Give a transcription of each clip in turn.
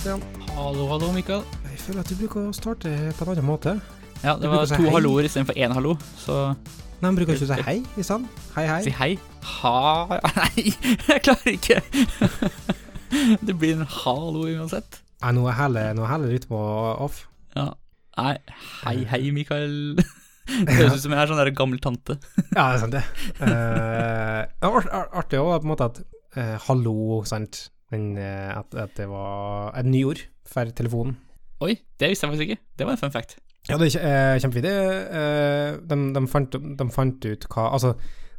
Stian. Hallo, hallo, Mikael. Jeg føler at du bruker å starte på en annen måte. Ja, det var to halloer istedenfor én hallo, så Nei, men bruker ikke å si hei i stand? Hei, hei. si hei. Ha Nei, jeg klarer ikke. Det blir en hallo uansett. Nei, nå er nå er hele rytme off. Ja. Nei, hei, hei, Mikael. Det høres ut som jeg er sånn der gammel tante. Ja, det er sant, det. Uh, artig òg, på en måte, at uh, hallo, sant, men eh, at, at det var et nyord for telefonen. Oi, det visste jeg faktisk ikke. Det var en fun fact. Ja, det er eh, kjempefint. Eh, de, de, fant, de fant ut hva Altså,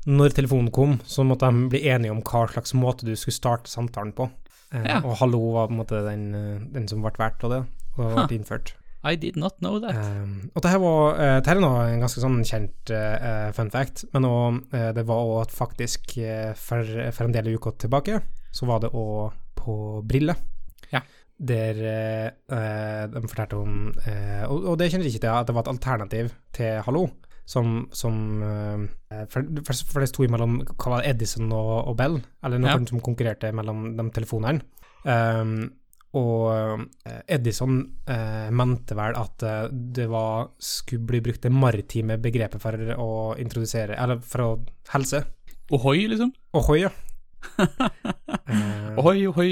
når telefonen kom, så måtte de bli enige om hva slags måte du skulle starte samtalen på. Ja. Og hallo var på en måte den, den som ble valgt av det, og ble innført. I did not know that. Um, og det her var uh, det her er nå en ganske sånn kjent uh, fun fact, men også, uh, det var òg faktisk for, for en del uker tilbake, så var det òg på Brille. Ja. Der eh, de fortalte om eh, og, og det kjenner jeg ikke til, at det var et alternativ til Hallo. Som, som eh, for, for, det sto imellom hva var det, Edison og, og Bell, eller noen Ja. som konkurrerte mellom de telefonene. Um, og eh, Edison eh, mente vel at eh, det var, skulle bli brukt det maritime begrepet for å introdusere Eller for å helse. Ohoi, liksom. Ohoi, ja. Eh, oi, oi.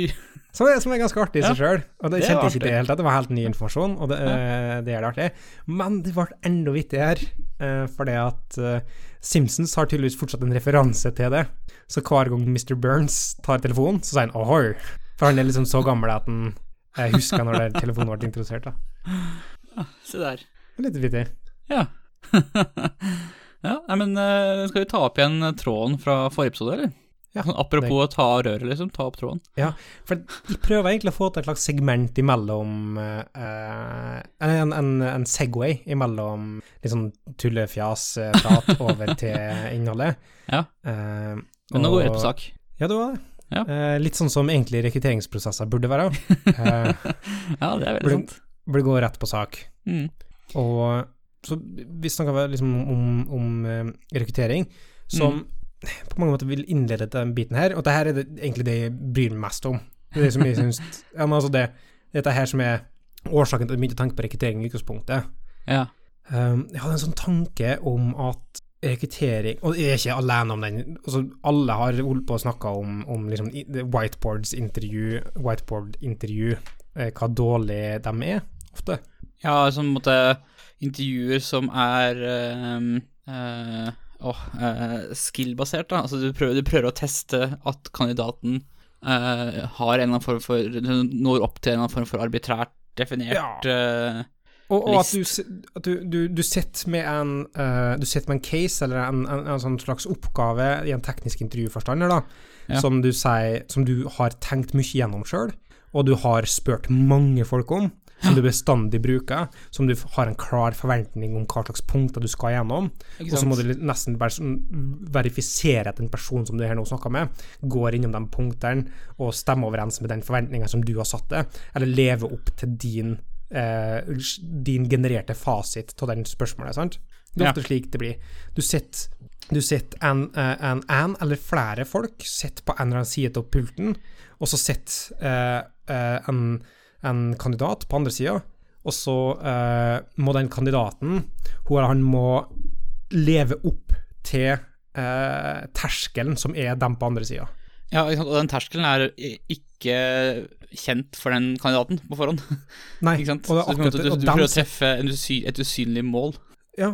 som, er, som er ganske artig i seg sjøl. Og det Det kjente jeg ikke det hele tatt. Det var helt ny informasjon, og det, eh, det er det artig. Men det ble enda vittigere, uh, fordi at uh, Simpsons har tydeligvis fortsatt en referanse til det. Så hver gang Mr. Burns tar telefonen, så sier han ohoi. For han er liksom så gammel at han eh, husker når det telefonen ble introdusert. da. Se der. Er Litt vittig. Ja. ja, nei, men skal vi ta opp igjen tråden fra forrige episode, eller? Ja, apropos apropos å ta røret, liksom. Ta opp tråden. Ja, For jeg prøver egentlig å få til et slags segment imellom eh, en, en, en Segway imellom litt sånn tullefjas-prat over til innholdet. Ja. Eh, Men nå går vi rett på sak. Ja, det var det. Ja. Eh, litt sånn som egentlig rekrutteringsprosesser burde være. Eh, Ja, det er veldig sant. burde gå rett på sak. Mm. Og så vi snakker liksom om, om rekruttering, som på mange måter vil innlede den biten her, og det her er det, egentlig det jeg bryr meg mest om. Det er det som jeg syns ja, men altså det, Dette her som er årsaken til at jeg begynte å tenke på rekruttering i utgangspunktet. Ja. Um, jeg hadde en sånn tanke om at rekruttering Og jeg er ikke alene om den. Altså, alle har holdt på å snakke om, om liksom, whiteboards-intervju, whiteboard-intervju, eh, hva dårlig de er, ofte. Ja, sånn måte intervjuer som er um, eh, åh, eh, skill-basert, da. Altså du prøver, du prøver å teste at kandidaten eh, har en eller annen form for Når opp til en eller annen form for arbitrært definert eh, Og, og at, du, at du, du, du sitter med en uh, Du sitter med en case eller en, en, en sånn slags oppgave i en teknisk intervjuforstander, da, Ja. som du sier Som du har tenkt mye gjennom sjøl, og du har spurt mange folk om, som du bestandig bruker, som du har en klar forventning om hva slags punkter du skal gjennom, og så må du nesten sånn verifisere at den personen som du her nå snakker med, går innom de punktene og stemmer overens med den forventninga som du har satt det, eller lever opp til din eh, din genererte fasit av den spørsmålet, sant? Det er Ja. ofte slik det blir. Du sitter du sitter en, eh, en, en eller flere folk sitter på en eller annen side av pulten, og så sitter eh, eh, en, en kandidat på andre sida, og så eh, må den kandidaten, hun eller han må leve opp til eh, terskelen som er dem på andre sida. Ja, og den terskelen er ikke kjent for den kandidaten på forhånd. Nei, Ikke sant? og det er Så på en akkurat du, du prøver å treffe usy, et usynlig mål. Ja,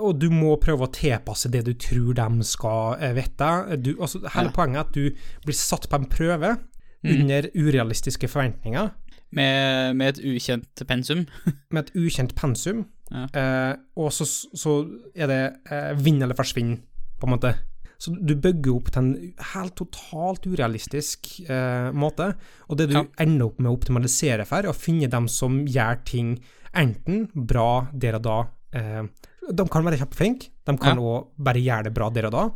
og du må prøve å tilpasse det du tror de skal eh, vite. Du, altså, hele Ja. poenget er at du blir satt på en prøve Mm. under urealistiske forventninger, Med, med et ukjent pensum. med et ukjent pensum, Ja. eh, og så, så er det eh, vinn eller forsvinn, på en måte. Så du bygger opp til en helt totalt urealistisk eh, måte, og det du Ja. ender opp med å optimalisere for, er å finne dem som gjør ting enten bra der og da. Eh, de kan være kjempeflinke, de kan Ja. bare gjøre det bra der og da.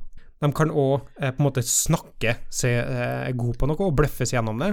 De kan òg eh, på en måte snakke seg eh, god på noe og bløffe seg gjennom det.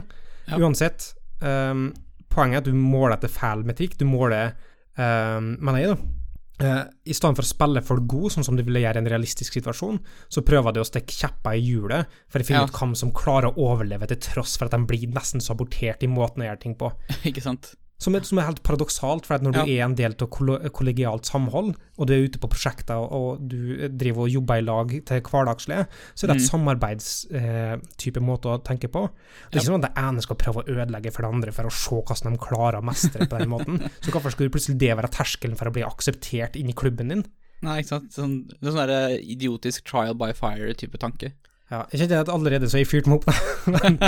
Uansett, eh, poenget er at du måler etter feil metrikk. Du måler, um, mener jeg, da, Uh, I stedet for å spille folk god, sånn som du ville gjøre i en realistisk situasjon, så prøver du å stikke kjepper i hjulet for å finne Ja. ut hvem som klarer å overleve til tross for at de blir nesten sabotert i måten å gjøre ting på. Ikke sant? Som er, som er helt paradoksalt, for når du er en del av kollegialt samhold, og du er ute på prosjekter og, du driver og jobber i lag til hverdagslig, så er det et samarbeidstype måte å tenke på. Det er ikke sånn at det ene skal prøve å ødelegge for det andre for å se hvordan de klarer å mestre på den måten. Så hvorfor skulle plutselig det være terskelen for å bli akseptert inn i klubben din? Nei, ikke sant? Sånn, det er sånn der idiotisk trial by fire-type tanke. Ja, jeg kjente at allerede så har jeg fyrt meg opp, men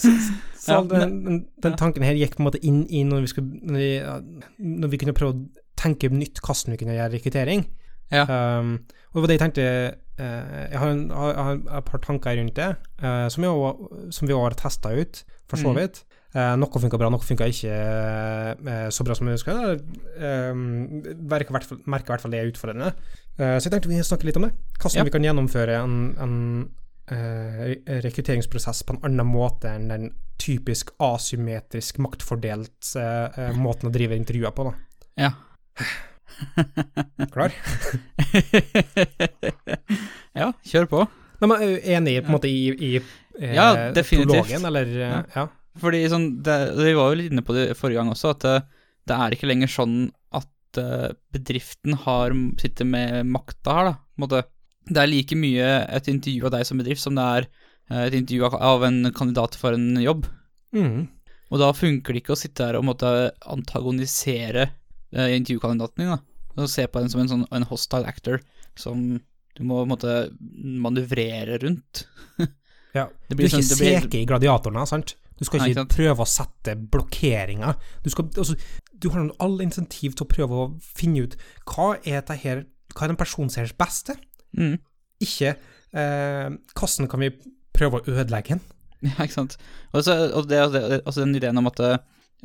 så, så den, den, den tanken her gikk på en måte inn i når vi, skulle, når vi, når vi kunne prøve å tenke nytt hvordan vi kunne gjøre rekruttering. Ja. Um, og det var det jeg tenkte uh, Jeg har, en, har, har et par tanker rundt det, uh, som, jeg, som vi også har testa ut, for så Mm. vidt. Eh, noe funka bra, noe funka ikke eh, så bra som jeg ønska. Uh, merker i hvert fall- det er utfordrende. Eh, så jeg tenkte vi snakke litt om det. Hvordan Ja. vi kan gjennomføre en, en eh, rekrutteringsprosess på en annen måte enn den typisk asymmetrisk maktfordelt eh, eh, måten å drive intervjuer på. Da. Ja. Klar? ja, kjør på. Nei, men enig på en måte i, i eh, Ja, definitivt. prologen, eller eh, Ja. ja. Fordi sånn, det, Vi var jo litt inne på det forrige gang også, at det, det er ikke lenger sånn at uh, bedriften har, sitter med makta her, da. Det er like mye et intervju av deg som bedrift som det er eh, et intervju av, en kandidat for en jobb. Mm. Og da funker det ikke å sitte her og måtte antagonisere uh, intervjukandidaten din, da. Og se på den som en sånn en hostile actor som du må måtte manøvrere rundt. Ja. Du er ikke sånn- det blir- seke i gladiatorene, sant? Du skal Nei, ikke ikke prøve å sette blokkeringer. Du, skal, altså, du har noen all insentiv til å prøve å finne ut hva er her, hva er den personen seers beste? Mm. Ikke eh, hvordan kan vi prøve å ødelegge den? Ja, ikke sant. Og, så, og det, altså den ideen om at det,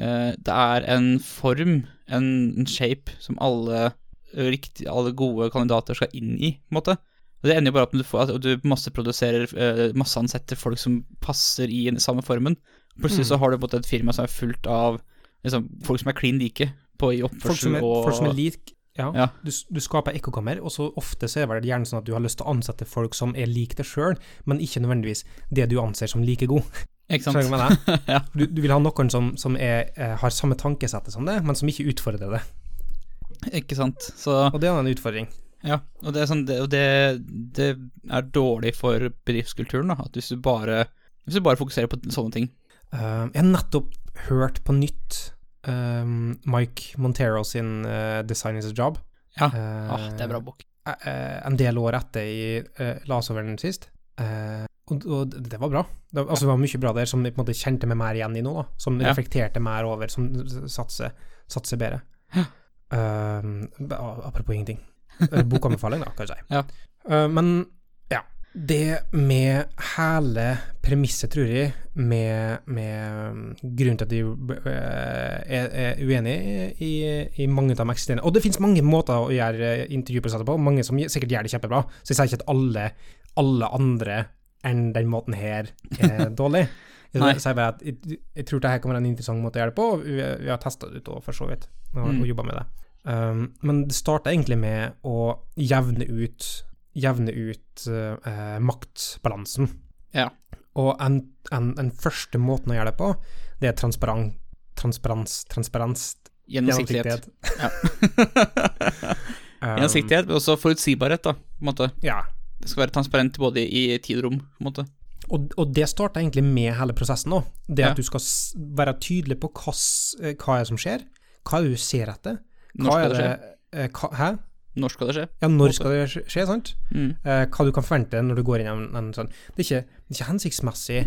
eh, det er en form, en, en shape, som alle, eh, riktig, alle gode kandidater skal inn i, på en måte. Og det ender jo bare at du, får, at du masseproduserer, uh, masseansetter folk som passer i den samme formen. Plutselig så har du et firma som er fullt av liksom, folk som er klin like på i Folk oppførsel er, og folk som er lik ja, Ja. Du, du skaper ekkokammer, og så ofte så er det gjerne sånn at du har lyst til å ansette folk som er lik deg sjøl, men ikke nødvendigvis det du anser som like god. Ikke sant? Skjønner du? Ja. du, du vil ha noen som, som er, eh, har samme tankesettet som det, men som ikke utfordrer det. Ikke sant. Så Og det er en utfordring. Ja, og det er sånn, det, det, det er dårlig for bedriftskulturen, da, at hvis du bare, hvis du bare fokuserer på sånne ting. Eh, jeg har nettopp hørt på nytt eh, Mike Montero sin uh, 'Design is a Job'. Ja, uh, ah, det er bra bok. en del år etter i uh, Lasoveren sist. Og, og det var bra. Det, altså, det var mye bra der som jeg på en måte kjente meg mer igjen i nå, da. Som Ja. reflekterte mer over, som satser, satser bedre. Ja. Apropos ingenting. Bokanbefaling, da, kan jeg si. Ja. Men. Det med hele premisset, tror jeg, med, med grunnen til at de eh, er, er uenige i, i mange av de eksisterende Og det finnes mange måter å gjøre eh, intervjuprosesser på, mange som sikkert gjør det kjempebra. Så jeg sier ikke at alle, alle andre enn den måten her er dårlig. Jeg sier bare at jeg, jeg tror dette kan være en interessant måte å gjøre det på. og Vi, vi har testa det ut for så vidt, og, Mm. og jobba med det. Um, men det starta egentlig med å jevne ut jevne ut eh, maktbalansen. Ja. Og en, en, en første måten å gjøre det på, det er transparent, transparens, transparens, Gjennomsiktighet. Um, Gjennomsiktighet, men også forutsigbarhet, da, på en måte. Ja. Det skal være transparent både i tid og rom, på en måte. Og, og det starter egentlig med hele prosessen òg. Det Ja. at du skal være tydelig på hva, eh, hva er det som skjer, hva er det du ser etter. Hva skal er det skje? eh, hæ? Når skal det skje? Ja, når skal det skje, sant? Mm. Eh, hva du kan forvente når du går inn i en, sånn Det er ikke, det er ikke hensiktsmessig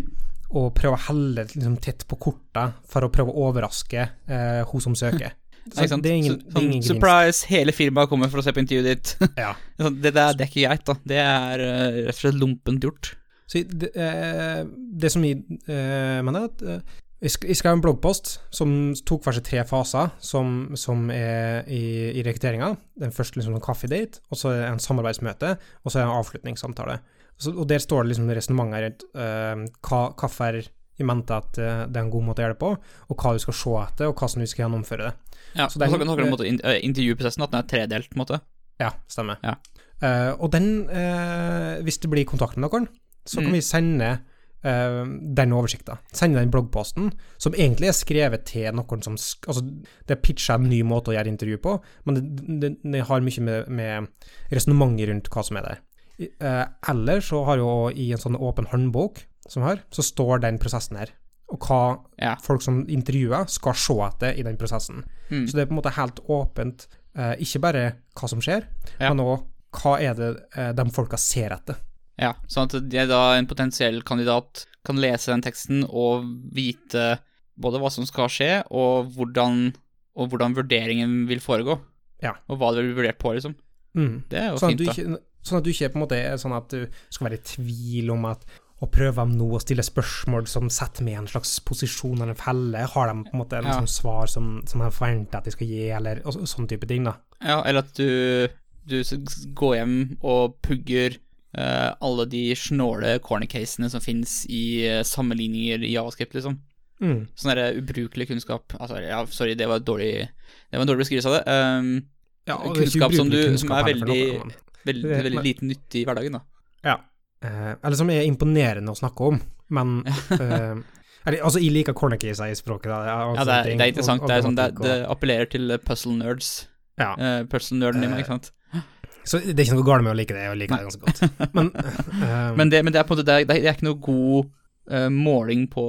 å prøve å helle liksom, tett på kortet for å prøve å overraske eh, hun som søker. Sant? Det er ingen, Så- sånn, ingen surprise, hele firmaet kommer for å se på intervjuet ditt. Ja. Det, der, det er ikke greit, da. Det er eh, rett og slett lumpent gjort. Så det, eh, det som jeg eh, mener, er at jeg skrev en bloggpost som tok for seg tre faser som, som er i, i rekrutteringa. Den første liksom en kaffedate, og så er det en samarbeidsmøte, og så er det en avslutningssamtale. Så, og der står det liksom resonnementer rundt uh, hva, hvorfor i mente at eh, det er en god måte å gjøre det på, og hva du skal se etter, og hvordan du skal gjennomføre det. Ja, Så så er, du om måte, eh, intervjuprosessen, at den er tredelt, på en måte. Ja, stemmer. Ja. Uh, og den, uh, hvis det blir kontakt med noen, så kan Mm. vi sende eh, den oversikta. Sende den bloggposten, som egentlig er skrevet til noen som Altså, det er pitcha en ny måte å gjøre intervju på, men det, det, det har mye med, med resonnementet rundt hva som er der. Eh, eller så har jo i en sånn åpen håndbok som her, så står den prosessen her. Og hva Ja. folk som intervjuer, skal se etter i den prosessen. Mm. Så det er på en måte helt åpent, eh, ikke bare hva som skjer, Ja. men òg hva er det eh, de folka ser etter. Ja, sånn at det er da en potensiell kandidat kan lese den teksten og vite både hva som skal skje, og hvordan, og hvordan vurderingen vil foregå. Ja. Og hva det blir vurdert på, liksom. Mm. Det er jo Sånn, fint, da. ikke, sånn at du ikke på en måte er sånn at du skal være i tvil om at å prøve om noe å stille spørsmål som setter meg i en slags posisjon eller en felle, har de på en måte en Ja. sånn svar som, som de forventer at de skal gi, eller og, sånn type ting, da. Ja, eller at du, du går hjem og pugger alle de snåle corner-casene som fins i eh, sammenligninger i javascript, liksom. Mm. Sånn derre ubrukelig kunnskap. Altså, ja, sorry, det var dårlig Det var en dårlig beskrivelse av det. Um, Ja, det kunnskap som, du, kunnskap som er veldig, noe, veldig, veldig, veldig men- lite nyttig i hverdagen, da. Ja. Eh, eller som er imponerende å snakke om, men eh, eller, Altså, jeg liker cornercaser i språket. Da, og Ja, det er, det er interessant. og- og det, er sånn, det, det appellerer til puzzle nerds. Ja. Uh, puzzle-nerden i meg, ikke sant. Så det er ikke noe galt med å like det, jeg liker det ganske godt. Men, eh, Men det, men det er på en måte Det er, det er ikke noe god uh, måling på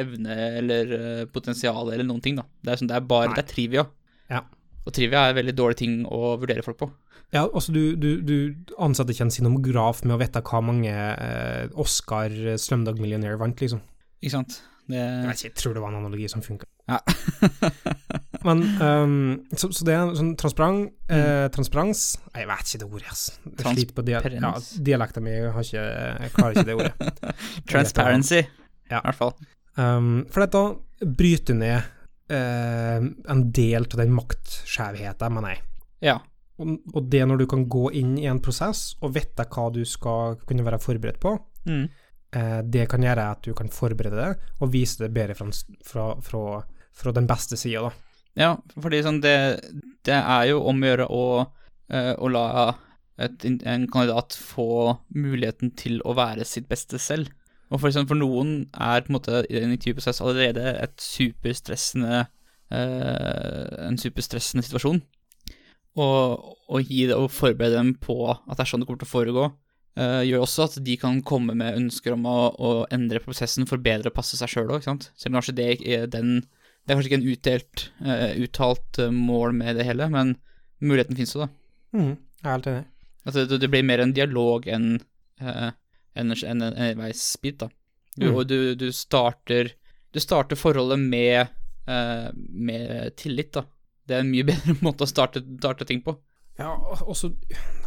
evne eller uh, potensial eller noen ting, da. Det er, sånn, det er bare Nei. Det er trivia. Ja. Og trivia er en veldig dårlig ting å vurdere folk på. Ja, altså du, du, du ansatte ikke en sinomograf med å vite hva mange uh, Oscar Slumdog Millionaire vant, liksom. Ikke sant? Det, Jeg vet ikke, jeg tror det var en analogi som funka. Ja. Men um, så, så det er en sånn transparent, eh, transparens Jeg vet ikke det ordet, ass. Jeg sliter på dia ja, dialekten min, jeg, har ikke, jeg klarer ikke det ordet. Transparency, Ja. i hvert fall. Um, for dette bryter ned eh, en del av den maktskjevheten, mener jeg. Ja. Og, og det når du kan gå inn i en prosess og vite hva du skal kunne være forberedt på, Mm. eh, det kan gjøre at du kan forberede det og vise det bedre fra, fra, fra, fra den beste sida, da. Ja, fordi sånn det, det er jo om å gjøre å, eh, å la et, en kandidat få muligheten til å være sitt beste selv. Og for eksempel for noen er på en måte i en intervjuprosess allerede et superstressende eh, en superstressende situasjon. Og å gi det og forberede dem på at det er sånn det kommer til å foregå, eh, gjør også at de kan komme med ønsker om å, å endre prosessen for bedre å passe seg sjøl òg, ikke. Selv om kanskje det er den Det er kanskje ikke en utdelt, eh, uttalt eh, mål med det hele, men muligheten finnes jo, da. Mm, jeg er helt enig. Altså, det, det blir mer en dialog enn uh, en, en, en enveisbit, da. Du, Mm. Og du, du starter Du starter forholdet med, uh, med tillit, da. Det er en mye bedre måte å starte, starte ting på. Ja, og også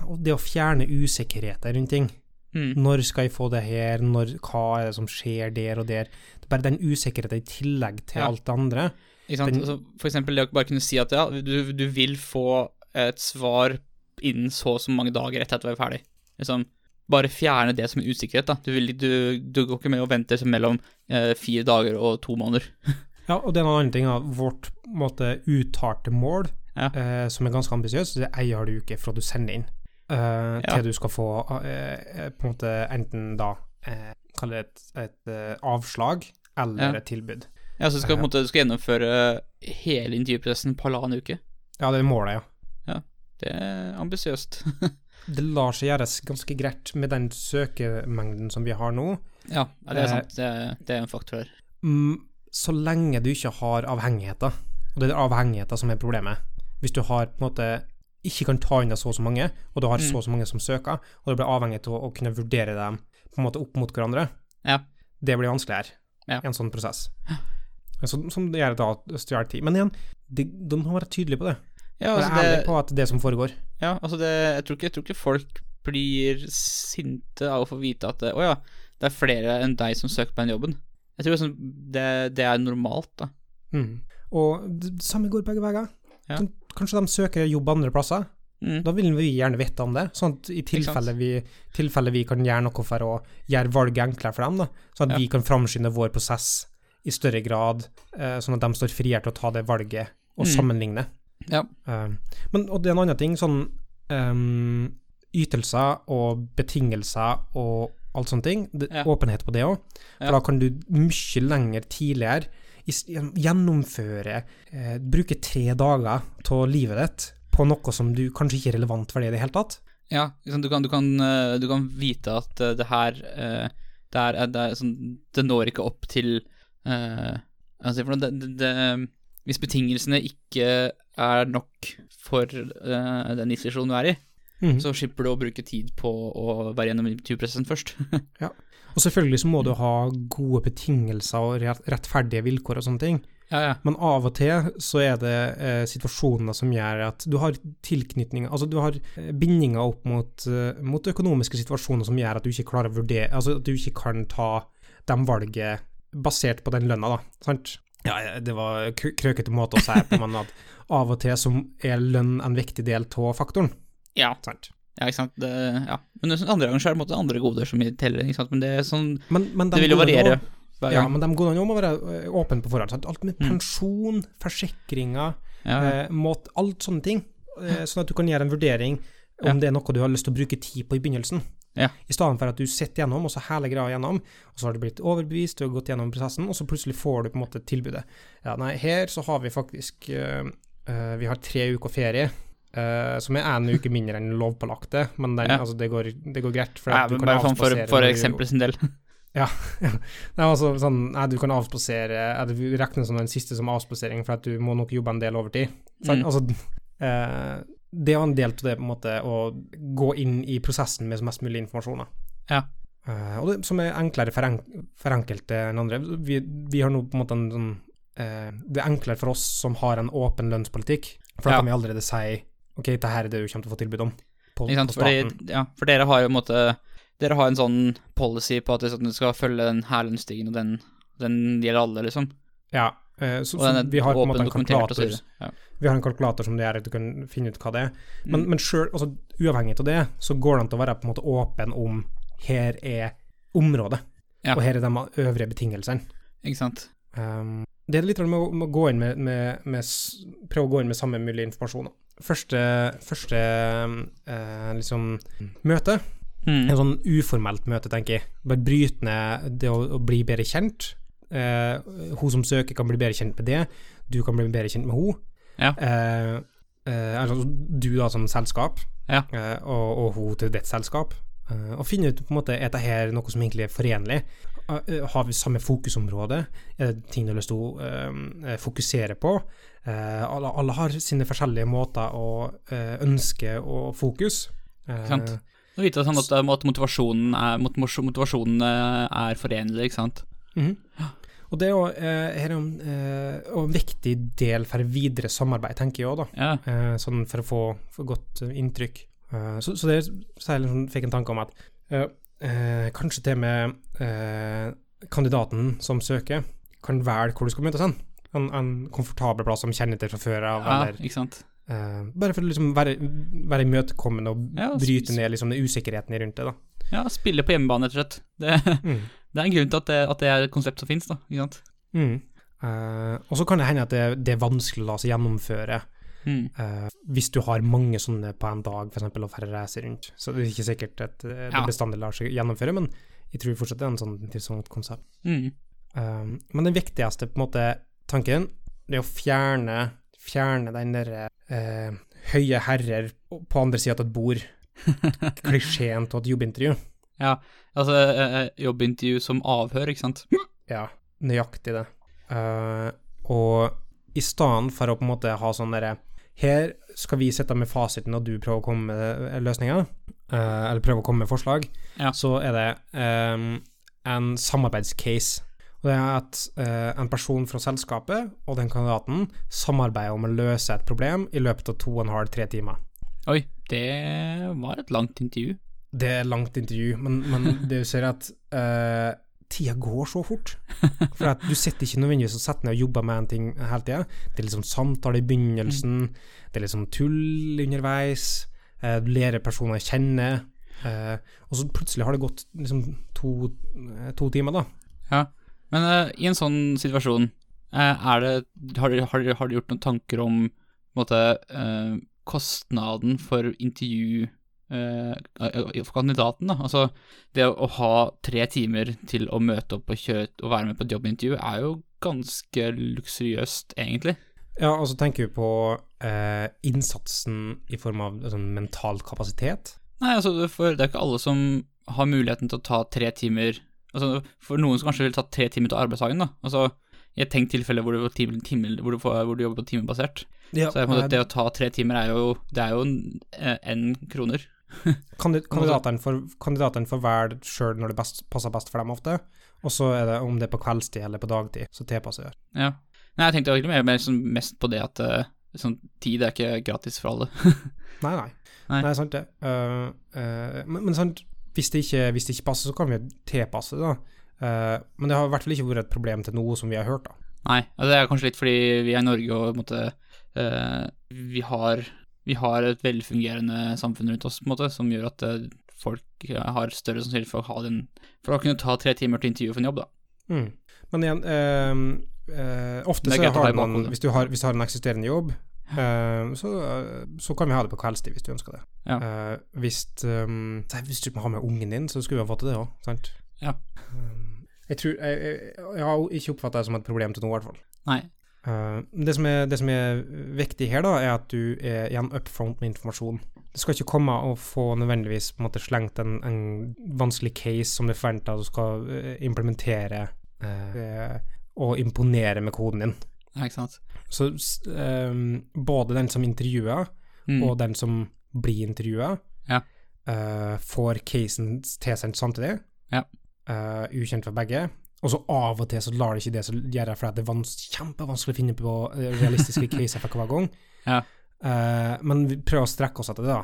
og det å fjerne usikkerheter rundt ting. Mm. Når skal jeg få det her, når, hva er det som skjer der og der? Det er bare den usikkerheten i tillegg til Ja. alt det andre. Den- Altså, for eksempel det å bare kunne si at ja, du, du vil få et svar innen så og så mange dager etter at du er ferdig. Liksom, bare fjerne det som er usikkerhet, da. Du, vil, du, du går ikke med og venter mellom eh, fire dager og to måneder. Ja, og det er en annen ting, da. Vårt måte, uttalte mål, Ja. eh, som er ganske ambisiøst, det er ei halv uke fra du sender inn, Ja. til du skal få uh, på en måte enten da uh, Kall det et, et avslag eller Ja. et tilbud. Ja, så du skal, på en måte, du skal gjennomføre hele intervjuprosessen på halvannen uke. Ja, det er målet, ja. ja Det er ambisiøst. Det lar seg gjøres ganske greit med den søkemengden som vi har nå, ja, det er sant. Det, det er en faktor her. Um, så lenge du ikke har avhengigheter. Og det er avhengigheter som er problemet. Hvis du har på en måte ikke kan ta unna så og så mange, og du har så Mm. og så mange som søker, og du blir avhengig av å, å kunne vurdere dem på en måte opp mot hverandre, Ja. det blir vanskeligere Ja. i en sånn prosess. Så, som det gjør da stjeler tid. Men igjen, de, de må være tydelige på det. Ja, Være altså ærlige på at det som foregår. ja, altså det jeg, tror ikke, jeg tror ikke folk blir sinte av å få vite at Å ja, det er flere enn deg som søker på den jobben. Jeg tror liksom det, det er normalt, da. Mm. Og det, det samme går begge veier. Ja. Kanskje de søker jobb andre plasser, Mm. Da vil vi gjerne vite om det, sånn at i tilfelle vi, tilfelle vi kan gjøre noe for å gjøre valget enklere for dem, da, sånn at Ja. vi kan framskynde vår prosess i større grad, eh, sånn at de står friere til å ta det valget og Mm. sammenligne. Ja. Eh, men, og det er en annen ting, sånn um, ytelser og betingelser og alt sånne ting, det, Ja. åpenhet på det òg, for da kan du mye lenger tidligere gjennomføre, eh, bruke tre dager av livet ditt på noe som du kanskje ikke er relevant for det i det hele tatt. Ja, liksom, du kan, du kan, eh, du kan vite at eh, det her eh, det, er, det, er sånn, det når ikke opp til eh, altså, det, Hvis betingelsene ikke er nok for eh, den institusjonen du er i, Mhm. så slipper du å bruke tid på å være gjennom intervjuprosessen først. Og selvfølgelig så må du ha gode betingelser og rettferdige vilkår og sånne ting. ja, ja. Men av og til så er det eh, situasjoner som gjør at du har tilknytninger Altså du har eh, bindinger opp mot, eh, mot økonomiske situasjoner som gjør at du ikke klarer å vurdere Altså at du ikke kan ta de valget basert på den lønna, da. Sant? Ja, det var krøkete måte å si på, men at av og til så er lønn en viktig del av faktoren. ja. Sant? Ja, ikke sant. Det, ja. Men andre ganger så er det måte andre goder som teller, ikke sant. Men det er sånn Men, men de Det vil jo variere hver Ja, men de godene må være eh, åpne på forhånd. Sant? Alt med Mm. pensjon, forsikringer, Ja, ja. eh, måt, alt sånne ting. Eh, sånn at du kan gjøre en vurdering om Ja. det er noe du har lyst til å bruke tid på i begynnelsen. Ja. I stedet for at du sitter gjennom, og så hele greia gjennom, og så har du blitt overbevist, du har gått gjennom prosessen, og så plutselig får du på en måte tilbudet. Ja, nei, her så har vi faktisk uh, uh, Vi har tre uker ferie. Eh, som er en uke mindre enn lovpålagte, men den, Ja. altså, det, går, det går greit. For ja, du men kan bare sånn for, for eksempel sin del. Nei, altså sånn Nei, du kan avspasere ja, Du regner som den siste som avspasering, for at du må nok jobbe en del overtid. Sant? Mm. Altså, uh, det er en del av det, på en måte, å gå inn i prosessen med mest mulig informasjon. Ja. Uh, og det som er enklere for, en, for enkelte enn andre. Vi, vi har nå på en måte en sånn Det er enklere for oss som har en åpen lønnspolitikk, for da Ja. kan vi allerede si OK, dette her er det du kommer til å få tilbud om på, på. Fordi, ja, for dere har jo en måte Dere har en sånn policy på at du skal følge den her lønnsstigen, og den, den gjelder alle, liksom. Ja, eh, så, så vi har på en måte en kalkulator. Ja. Vi har en kalkulator som det gjør at du kan finne ut hva det er. Men, Mm. men selv, altså, uavhengig av det, så går det an til å være på en måte åpen om her er området, Ja. og her er de øvrige betingelsene. Ikke sant. Um, det er litt med å, med å gå inn med, med, med Prøve å gå inn med samme mulig informasjon. da. Første, første eh, liksom møte Mm. en sånn uformelt møte, tenker jeg. Bare bryte ned det å, å bli bedre kjent. Eh, hun som søker, kan bli bedre kjent med det. Du kan bli bedre kjent med hun. Ja. Eh, eh, altså du da som selskap, Ja. eh, og, og hun til ditt selskap. Eh, og finne ut på en måte er dette her noe som egentlig er forenlig. Har vi samme fokusområde? Er det ting du har lyst til å fokusere på? Eh, alle, alle har sine forskjellige måter å eh, ønske og fokus. Eh, Sant. Å vite sånn at, at motivasjonen, er, motivasjonen er forenlig, ikke sant. Mhm. Og det er jo eh, er en, eh, en viktig del for videre samarbeid, tenker jeg òg, da. Ja. Eh, sånn for å få, for godt inntrykk. Eh, så, så det jeg liksom fikk en tanke om at kanskje til og med eh, kandidaten som søker, kan velge hvor du skal møtes hen. En, en komfortabel plass som kjenner til fra før av, ja, eller ikke sant. Uh, Bare for å liksom være, være imøtekommende og Ja, bryte ned liksom den usikkerheten rundt det, da. Ja, spille på hjemmebane, rett og slett. Det, Mm. det er en grunn til at det, at det er et konsept som finnes, da. Ikke sant. Mm. Uh, og så kan det hende at det, det er vanskelig å la seg gjennomføre Mm. Uh, hvis du har mange sånne på en dag, f.eks., og færre reiser rundt. Så det er ikke sikkert at det Ja. bestandig lar seg gjennomføre, men jeg tror fortsatt det er en sånn, interessant konsept. Mm. Uh, men det viktigste på en måte tanken, er å fjerne, fjerne den derre eh, høye herrer på andre sida av et bord, klisjeen av et jobbintervju. Ja, altså eh, jobbintervju som avhør, ikke sant. Ja, nøyaktig det. Uh, og i stedet for å på en måte ha sånn derre Her skal vi sitte med fasiten, og du prøver å komme med løsninger, uh, eller prøve å komme med forslag, Ja. så er det um, en samarbeidscase. Og det er at eh, en person fra selskapet og den kandidaten samarbeider om å løse et problem i løpet av to og en halv, tre timer. Oi, det var et langt intervju. Det er langt intervju, men, men det du ser at eh, tida går så fort. For at du sitter ikke nødvendigvis og setter ned og jobber med en ting hele tida. Det er liksom samtale i begynnelsen, det er liksom tull underveis, eh, du lærer personer å kjenne, eh, og så plutselig har det gått liksom to, eh, to timer, da. Ja, men uh, i en sånn situasjon, uh, det, har, du, har, har gjort noen tanker om måte, uh, kostnaden for intervju for kandidaten? da? Altså, det å, å ha tre timer til å møte opp og kjøre og være med på et jobbintervju er jo ganske luksuriøst, egentlig. Ja, og så tenker vi på eh, innsatsen i form av sånn mental kapasitet. Nei, altså, for det er ikke alle som har muligheten til å ta tre timer Altså, for noen som kanskje vil ta tre timer til arbeidsdagen, da. Altså, et tenkt tilfelle hvor du, time, time, hvor du, får, hvor du jobber på timebasert. Ja, Så det, det å ta tre timer er jo Det er jo én kroner. Kandid kandidatene får, kandidatene får velge sjøl når det best, passer best for dem, ofte. Og så er det om det er på kveldstid eller på dagtid, så tilpasser jeg. Ja. Nei, jeg tenkte egentlig mer, mer sånn, mest på det at uh, sånn, tid er ikke gratis for alle. Nei, nei. Nei. Nei, sant det. Uh, uh, men, men sant, hvis det, ikke, hvis det ikke passer, så kan vi tilpasse det, da. Uh, men det har i hvert fall ikke vært et problem til noe som vi har hørt, da. Nei, altså det er kanskje litt fordi vi er i Norge og måte, eh, vi, har, vi har et velfungerende samfunn rundt oss, måte, som gjør at eh, folk har større sannsynlighet for å ha den For å kunne ta tre timer til intervju for en jobb, da. Mm. Men igjen, ofte så har man. Hvis du har, hvis du har en eksisterende jobb, eh, så, så kan vi ha det på kveldstid hvis du ønsker det. Ja. Uh, hvis, um, hvis du må ha med ungen din, så skulle vi ha fått til det òg, sant? Ja. Um, jeg tror jeg, jeg, jeg har ikke oppfatta det som et problem til nå, i hvert fall. Nei. Uh, det, som er, det som er viktig her, da, er at du er igjen up front med informasjon. Du skal ikke komme og få nødvendigvis på en måte slengt en, en vanskelig case som du forventer at du skal eh, implementere eh, og imponere med koden din. Ja, ikke sant. Så ehm, både den som intervjuer, Mm. og den som blir intervjua, Ja. uh, får casen tilsendt samtidig. Ja. Uh, ukjent for begge. Og så av og til så lar det ikke det som gjør det, for det er vans kjempevanskelig å finne på eh, realistiske caser for hver gang. Ja. Uh, men vi prøver å strekke oss etter det, da.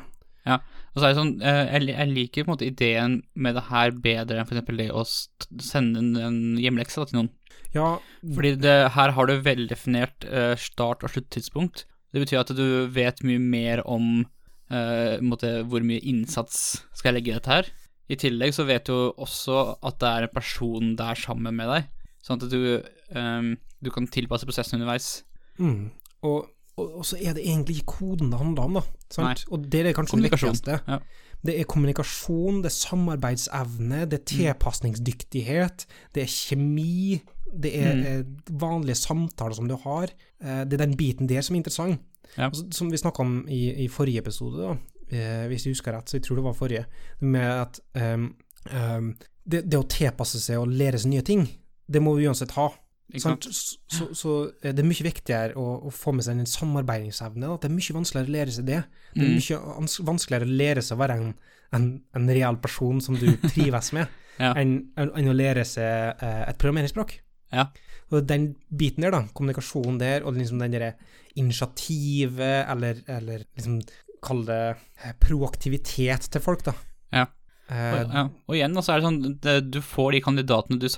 Og så er det sånn, eh, jeg, liker på en måte ideen med det her bedre enn eksempel det å sende en, hjemmelekse da, til noen. Ja, Fordi det, her har du veldefinert eh, start- og sluttidspunkt. Det betyr at du vet mye mer om uh, måte, hvor mye innsats skal jeg legge i dette her. I tillegg så vet du også at det er en person der sammen med deg, sånn at du, um, du kan tilpasse prosessen underveis. mm. og, og, og så er det egentlig ikke koden det handler om, da. Sant? Og det er kanskje det viktigste. ja. Det er kommunikasjon, det er samarbeidsevne, det er tilpasningsdyktighet, det er kjemi, det er Mm. eh, vanlige samtaler som du har. Eh, det er den biten der som er interessant. Ja. Som vi snakka om i, i forrige episode, da, eh, hvis jeg husker rett, så jeg tror det var forrige, med at um, um, det, det å tilpasse seg og lære seg nye ting, det må vi uansett ha. Så, så, så det er mye viktigere å, å få med seg den samarbeidsevnen. At det er mye vanskeligere å lære seg det. Det er Mm. mye vanskeligere å lære seg å være en, en, en real person som du trives med, Ja. enn enn å lære seg eh, et programmeringsspråk. Ja. Og den biten der, da, kommunikasjonen der, og liksom den derre initiativet, eller, eller liksom kall det eh, proaktivitet til folk, da. Ja. Eh, Og, ja. og igjen, så er det sånn det, du får de kandidatene du,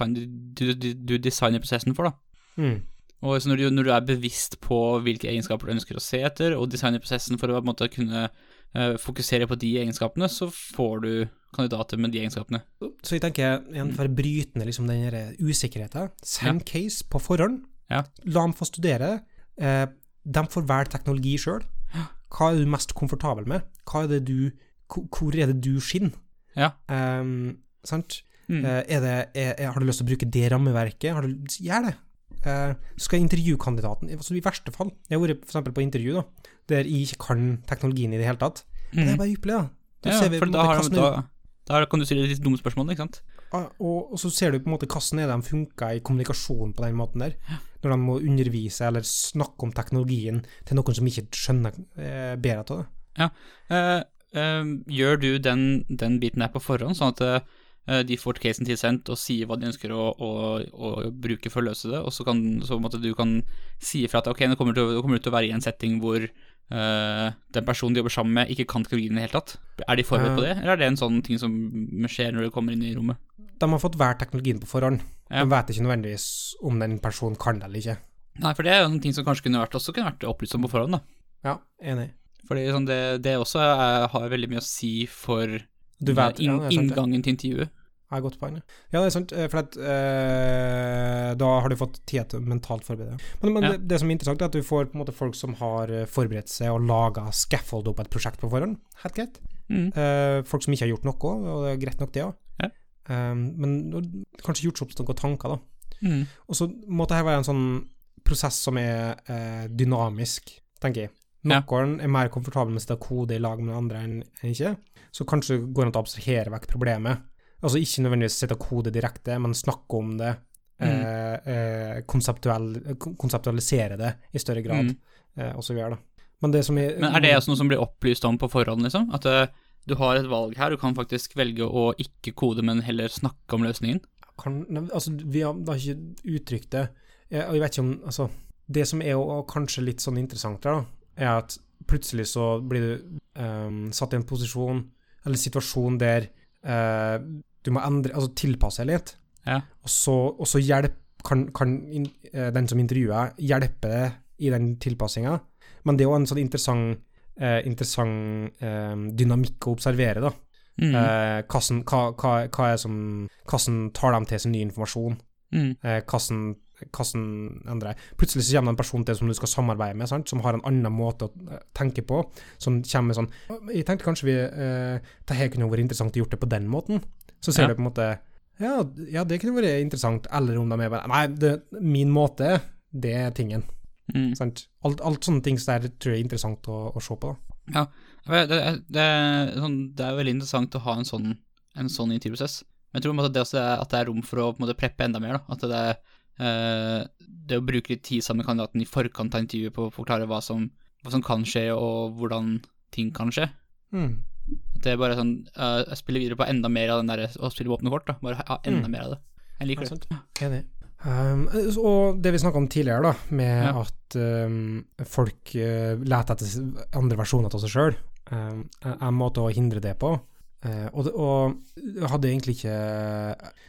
du, du, du designer prosessen for, da. mm, Og så når du, når du er bevisst på hvilke egenskaper du ønsker å se etter, og designer prosessen for å måte kunne uh, fokusere på de egenskapene, så får du kandidater med de egenskapene. Så jeg tenker, igjen for å bryte ned liksom den der usikkerheten, send case på forhånd. Ja. La dem få studere. Uh, de får velge teknologi sjøl. Hva er du mest komfortabel med? Er det du, hvor er det du skinner? Ja. Um, sant? Mm. Uh, er det, er, er, har du lyst til å bruke det rammeverket? Har du, gjør det. Så skal intervjukandidaten altså I verste fall Jeg har vært for på intervju da der jeg ikke kan teknologien i det hele tatt. Men det er Mm. bare ypperlig, da. Da Ja, ser vi for da, måte har, da, da kan du stille litt dumme spørsmål, ikke sant? Uh, og, og så ser du på en måte hvordan er det de funker i kommunikasjonen på den måten der. Når de må undervise eller snakke om teknologien til noen som ikke skjønner eh, bedre av det. Ja. eh, gjør du den, den biten der på forhånd, sånn at eh, de får casen tilsendt og sier hva de ønsker å, å, å bruke for å løse det, og så kan så du kan si ifra at ok, nå kommer du til, å- være i en setting hvor uh, den personen de jobber sammen med, ikke kan teknologien i det hele tatt. Er de forberedt på det, eller er det en sånn ting som skjer når du kommer inn i rommet? de har fått hver teknologien på forhånd. De vet ikke nødvendigvis om den personen kan det eller ikke. Nei, for det er jo en ting som kanskje kunne vært, også kunne vært opplyst om på forhånd, da. Ja, enig. Fordi sånn, det, det også er, har veldig mye å si for Du vet, inn, ja, inngangen til intervjuet. Ja, godt poeng. ja. Det er sant, eh, for at, eh, da har du fått tid til å mentalt forberede deg. Men, men Ja. det, det som er interessant, er at du får måte folk som har eh, forberedt seg og laga scaffold opp et prosjekt på forhånd. Helt greit. Mm. Eh, folk som ikke har gjort noe, og det er greit nok, det òg. Ja. men du kanskje gjort seg opp noen tanker, da. Mm. Og så må dette være en sånn prosess som er eh, dynamisk, tenker jeg. Noen er mer komfortable med å sitte og kode i lag med andre enn ikke, så kanskje går det an å abstrahere vekk problemet. Altså ikke nødvendigvis sitte og kode direkte, men snakke om det, Mm. eh, konseptuell, konseptualisere det i større grad, Mm. eh, og så videre. Men det som jeg, Men er det også noe som blir opplyst om på forhånd, liksom? At uh, du har et valg her, du kan faktisk velge å ikke kode, men heller snakke om løsningen? kan, altså, vi har, har ikke uttrykt det. Jeg, og jeg vet ikke om Altså, det som er jo kanskje litt sånn interessant da, er at plutselig så blir du um, satt i en posisjon, eller situasjon, der uh, du må endre Altså tilpasse deg litt. Ja. Og så, og så hjelp, kan, kan in, uh, den som intervjuer, hjelpe deg i den tilpassinga. Men det er jo en sånn interessant, uh, interessant eh, dynamikk å observere, da. Mm. Eh, hva, hva, hva er som, hvordan tar de til seg ny informasjon? Mm. Eh, hvordan, endrer jeg. Plutselig så kommer det en person til som du skal samarbeide med, sant? som har en annen måte å eh, tenke på. Som kommer med sånn Jeg tenkte kanskje vi eh, Det her kunne vært interessant å gjort det på den måten. Så ser Ja. du på en måte ja, ja, det kunne vært interessant. Eller om de er bare Nei, det, min måte, det er tingen. Mm. Sant? Alt, alt sånne ting så der tror jeg er interessant å, å se på. da. Det, det, det, sånn, det er veldig interessant å ha en sånn, en sånn intervjuprosess. Men jeg tror på en måte, det også at det er rom for å på en måte, preppe enda mer. Da. At det, er, det å bruke litt tid sammen med kandidaten i forkant av intervjuet på å forklare hva som, hva som kan skje, og hvordan ting kan skje. Mm. At det er bare sånn uh, Jeg spiller videre på enda mer av den der å spille med åpne kort. da Bare ha enda Mm. mer av det. Jeg liker det. Enig. Um, og det vi snakka om tidligere, da, med Ja. at um, folk uh, leter etter andre versjoner av seg sjøl, um, er en måte å hindre det på. Uh, og, det, og jeg hadde egentlig ikke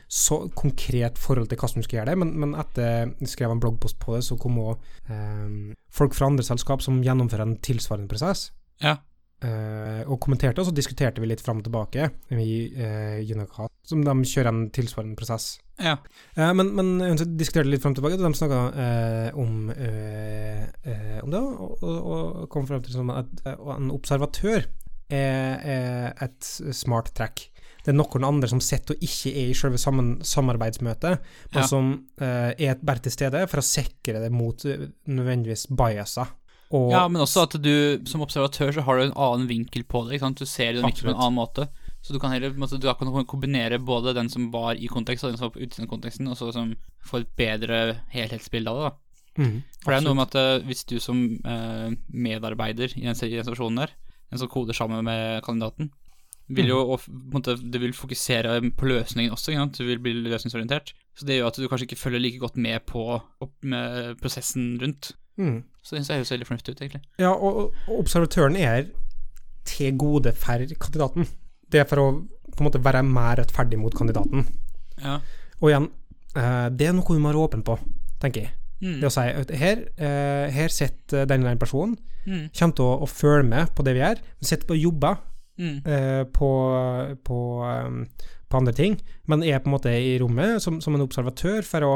så konkret forhold til hvordan du skulle gjøre det, men, men etter jeg skrev en bloggpost på det, så kom òg um, folk fra andre selskap som gjennomfører en tilsvarende prosess. Ja. Uh, og kommenterte, og så diskuterte vi litt fram og tilbake i uh, Unicast, som de kjører en tilsvarende prosess. Ja. Uh, men, men hun diskuterte litt fram og tilbake, og de snakka eh, om, eh, eh, om det, og, og, og kom frem til sånn at eh, en observatør er, er et smart trekk. Det er noen andre som sitter og ikke er i selve sammen, samarbeidsmøtet, men Ja. som eh, er bare til stede for å sikre det mot eh, nødvendigvis biaser. Og, ja, men også at du som observatør så har du en annen vinkel på det. ikke? Du ser dynamikken på en annen måte. Så du kan heller måte, du kan kombinere både den som var i kontekst, og den som var av konteksten, og så som får et bedre helhetsbilde av det. da. Mm, For det er noe med at eh, hvis du som eh, medarbeider i den, i den situasjonen der, den som koder sammen med kandidaten, vil jo og, på en måte, det vil fokusere på løsningen også, du vil bli løsningsorientert. Så det gjør at du kanskje ikke følger like godt med på med prosessen rundt. Mm. Så det ser jeg høres veldig fornuftig ut, egentlig. Ja, og, og observatøren er til gode for kandidaten. Det er for å på en måte være mer rettferdig mot kandidaten. Ja. Og igjen, eh, det er noe vi må være åpen på, tenker jeg. Mm. Det å si her, uh, her sitter den eller den personen, Mm. kommer til å, å følge med på det vi gjør. Vi sitter og jobber Mm. uh, på, på, um, på andre ting, men er på en måte i rommet som, som en observatør for å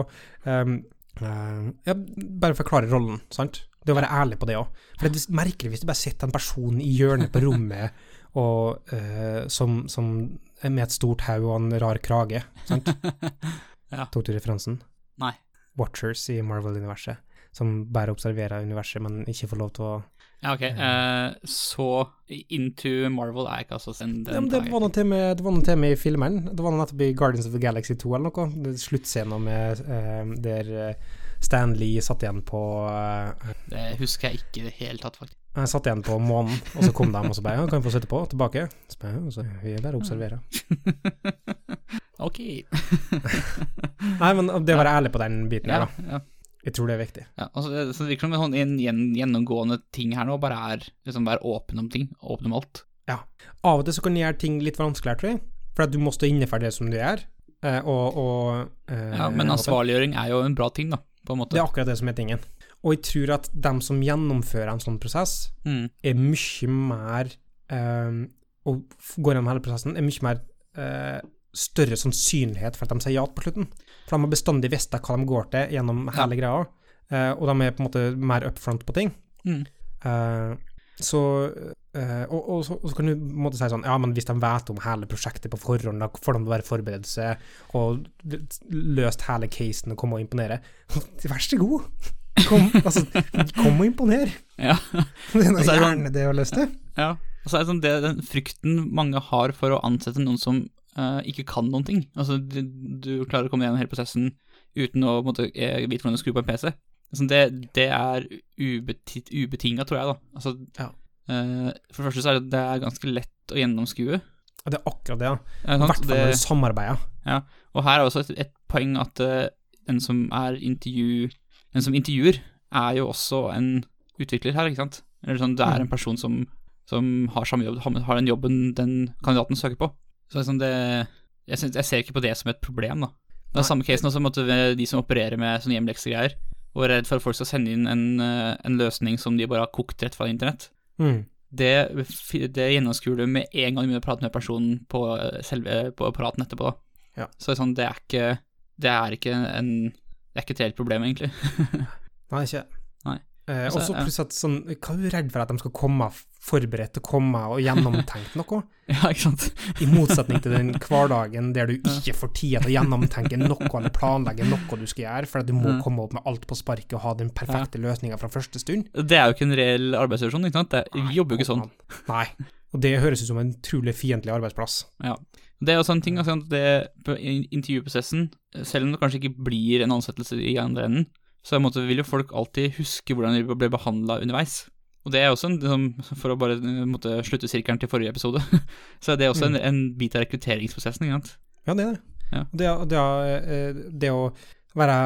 um, uh, ja, bare forklare rollen, sant? Det å være ærlig på det òg. For det er merkelig hvis du bare sitter en person i hjørnet på rommet og, som, som med et stort hode og en rar krage. Sant? Ja. Tok du referansen? Nei. Watchers i Marvel-universet, som bare observerer universet, men ikke får lov til å Ja, ok. Uh, så Into Marvel er ikke altså den ja, det, var noe med, det var noe med i filmen. Det var noe nettopp i Guardians of the Galaxy 2 eller noe. Sluttscenen med uh, der Stan Lee satt igjen på uh, Det husker jeg ikke i det hele tatt, faktisk. Jeg satt igjen på månen, og så kom de og så bare ja, 'Kan vi få sitte på?' Tilbake. Så bare, ja, så vi bare observerer. ok. Nei, men det å være ærlig på den biten Ja, her, da. ja. Jeg tror det er viktig. ja altså, så det virker som sånn en gjennomgående ting her nå, bare er liksom være åpen om ting. Åpen om alt. Ja. Av og til så kan det gjøre ting litt vanskeligere, tror jeg. For at du må stå inne for det som du gjør. eh, og, og eh, Ja, men ansvarliggjøring er jo en bra ting, da, på en måte. Det er akkurat det som er tingen. Og jeg tror at dem som gjennomfører en sånn prosess, Mm. er mye mer eh, Og går gjennom hele prosessen, er mye mer eh, større sannsynlighet for at de sier ja på slutten. For de har bestandig visst hva de går til gjennom hele greia, uh, og de er på en måte mer up front på ting. Mm. Uh, så, eh, og, og, så, og så kan du på måte si sånn Ja, men hvis de vet om hele prosjektet på forhånd, da får de bare forberede seg og løst hele casen og komme og imponere. Vær så god! Kom, altså, kom og imponer! Ja. Det er gjerne så er det å løse det ja. Og så er det sånn det, den frykten mange har for å ansette noen som eh, ikke kan noen ting. Altså, du, du klarer å komme gjennom hele prosessen uten å måtte, eh, vite hvordan du skrur på en PC. Altså, det, det er ubeti, ubetinga, tror jeg, da. Altså, Ja. uh, for det første så er det, det er ganske lett å gjennomskue. Det er akkurat det, ja. I hvert fall når du samarbeider. Og her er også et, et poeng at uh, den som er intervju... Den som intervjuer, er jo også en utvikler her, ikke sant? Eller sånn, det er en person som, som har samme jobb, har den jobben den kandidaten søker på. Så sånn det jeg, synes, jeg ser ikke på det som et problem, da. Det er Nei. samme casen også med de som opererer med sånne hjemleksegreier, og er redd for at folk skal sende inn en, eh, en løsning som de bare har kokt rett fra internett. Mm. Det, det gjennomskuer du med en gang du begynner å prate med personen på eh, selve på praten etterpå. Ja. Så sånn, det er ikke Det er ikke en Det er ikke et helt problem, egentlig. Nei, ikke Nei. Eh, Altså, og så plutselig at sånn Hva er du redd for at de skal komme forberedt til å komme og gjennomtenkt noe? ja, ikke sant? I motsetning til den hverdagen der du ikke får tid til å gjennomtenke noe eller planlegge noe du skal gjøre, for du må Mm. komme opp med alt på sparket og ha den perfekte løsninga fra første stund. Det er jo ikke en reell arbeidssituasjon, ikke sant? Det, vi jobber jo ikke sånn. Nei. Og det høres ut som en utrolig fiendtlig arbeidsplass. Ja. Det er jo en ting, altså, at det, intervjuprosessen, selv om det kanskje ikke blir en ansettelse i andre enden, så måte vil jo folk alltid huske hvordan de ble behandla underveis. Og det er også en, liksom, for å bare eh, måtte slutte sirkelen til forrige episode, så er det også en, en bit av rekrutteringsprosessen, ikke sant? Ja, det er det. Ja. Det, det, eh, det å være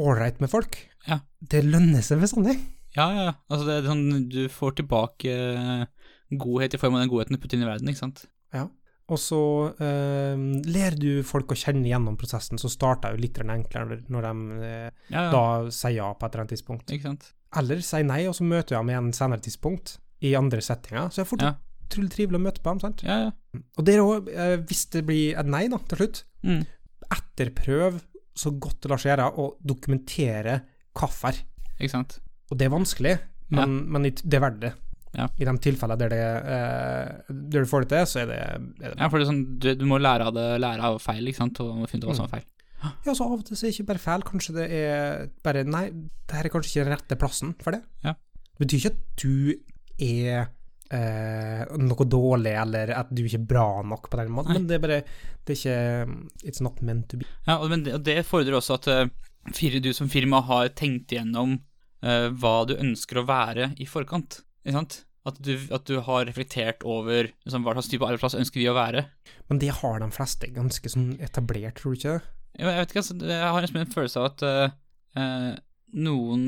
ålreit med folk, Ja. det lønner seg bestandig. Ja, ja, ja. Altså, det er sånn, du får tilbake eh, godhet i form av den godheten du putter inn i verden, ikke sant? Ja. Og så eh, ler du folk å kjenne gjennom prosessen, så starter jo litt enklere når de eh, Ja, ja. da sier ja på et eller annet tidspunkt. Ikke sant? Eller si nei, og så møter jeg ham i en senere tidspunkt, i andre settinger. Så er fort Ja. utrolig trivelig å møte på ham, sant. Ja, ja. Og det er òg, hvis det blir et nei, da, til slutt, Mm. etterprøv så godt det lar seg gjøre å dokumentere hvorfor. Ikke sant? Og det er vanskelig, men, men det er verdt det. Ja. I de tilfellene der, det, eh, der du får det til, så er det, er det Ja, for det sånn, du, du må lære av det, lære av feil, ikke sant, og finne ut hva som er feil. Ja, så av og til så er det ikke bare feil, kanskje det er bare Nei, det her er kanskje ikke den rette plassen for det. Ja. Det betyr ikke at du er eh, noe dårlig, eller at du ikke er bra nok på den måten, Nei. men det er bare Det er ikke It's not meant to be. Ja, og, men det, og det fordrer også at uh, du som firma har tenkt igjennom uh, hva du ønsker å være i forkant, ikke sant? At du, at du har reflektert over liksom, hva slags type arbeidsplass ønsker vi å være. Men det har de fleste ganske sånn etablert, tror du ikke det? Jeg, vet ikke, altså, jeg har en følelse av at eh, eh, noen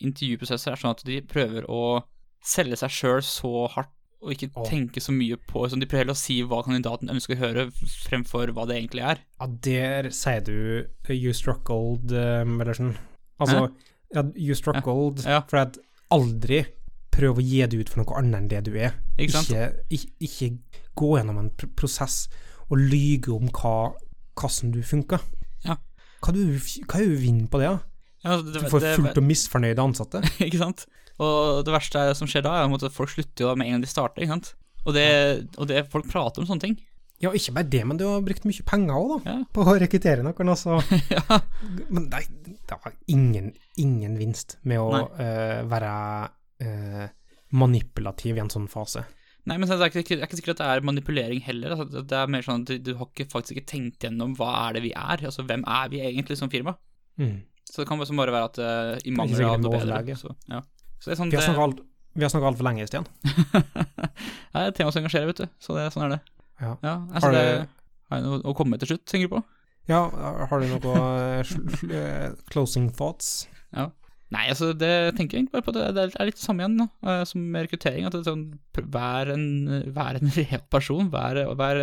intervjuprosesser er sånn at de prøver å selge seg sjøl så hardt og ikke oh. tenke så mye på sånn, De prøver heller å si hva kandidaten ønsker å høre, fremfor hva det egentlig er. Ja, der sier du uh, you gold, uh, Mellersen. Altså, ja, you struggled, Ja. for at aldri prøv å gi det ut for noe annet enn det du er. Ikke, ikke, ikke gå gjennom en pr prosess og lyge om hva, hvordan du funker. Hva, du, hva er du vinner på det? da? Ja, altså, det, Du får det- fullt og misfornøyde ansatte. ikke sant? Og det verste er, som skjer da, er at folk slutter jo med en gang de starter, ikke sant? Og det, og det folk prater om sånne ting. Ja, ikke bare det, men du har brukt mye penger òg, da, Ja. på å rekruttere noen. Altså. ja. Men det, det var ingen, ingen vinst med å eh, være uh, manipulativ i en sånn fase. Nei, men det er, ikke, det er ikke sikkert at det er manipulering heller. Altså, det er mer sånn at du, du har ikke, faktisk ikke tenkt gjennom hva er det vi er. Altså, hvem er vi egentlig som firma? Mm. Så det kan liksom bare være at uh, i mangel av noe bedre. Så, ja. så det sånn Vi har snakka alt- altfor lenge, Stian. det er et tema som engasjerer, vet du. Så det, sånn er det. Ja. altså, Har det, har jeg noe å komme med til slutt, tenker du på? Ja, har du noe eh, closing thoughts? Ja. Nei, altså det tenker jeg egentlig bare på. Det, det er litt det samme igjen da, eh, som med rekruttering. At det er sånn, vær, en, vær en real person. Vær, vær,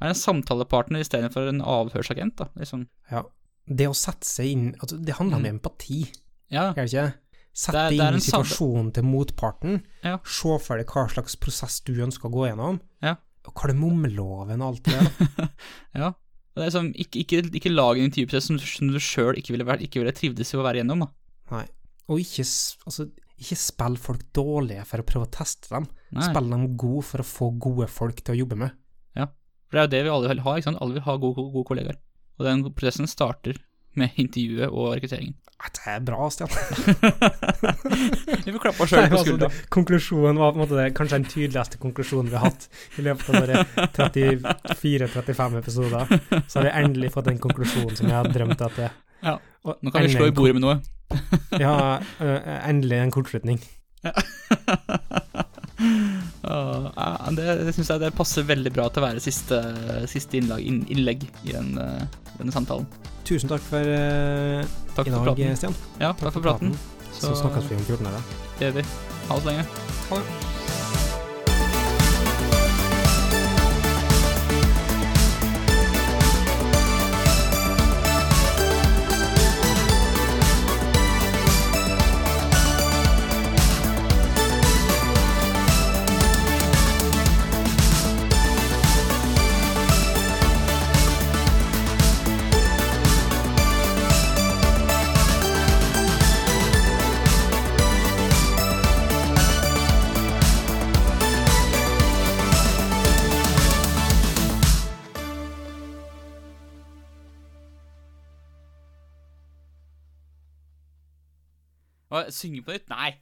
vær en samtalepartner istedenfor en avhørsagent. da, liksom. Ja. Det å sette seg inn altså, Det handler om empati, Ja, er det ikke? Sette Det er- det er inn en situasjonen til motparten. Ja. Se for deg hva slags prosess du ønsker å gå gjennom. Ja. Og kardemommeloven og alt det der. ja. Det er sånn, ikke, ikke, ikke lag en intervjuprosess som, som du sjøl ikke ville, ikke ville trivdes i å være gjennom. da. Nei. Og ikke, altså, ikke spill folk dårlige for å prøve å teste dem. Nei. Spill dem gode for å få gode folk til å jobbe med. Ja, For det er jo det vi alle vil ha. ikke sant? Alle vil ha gode, gode, kollegaer. Og den prosessen starter med intervjuet og rekrutteringen. Det er bra, Stian. Vi får klappe oss sjøl på skuldra. Altså, konklusjonen var på en måte det, kanskje den tydeligste konklusjonen vi har hatt i løpet av våre 34-35 episoder. Så har vi endelig fått den konklusjonen som jeg har drømt at det Ja. Nå kan vi slå i bordet med noe. Ja, øh, endelig en kortslutning. Ja, det det syns jeg det passer veldig bra til å være siste, siste innlag, innlegg i den, eh, denne samtalen. Tusen takk for uh, Takk i dag. Stian. Ja, takk for praten. Så snakkes vi om 14 dager. Det gjør vi. Ha det så lenge. Ha det. Synge på nytt? Nei.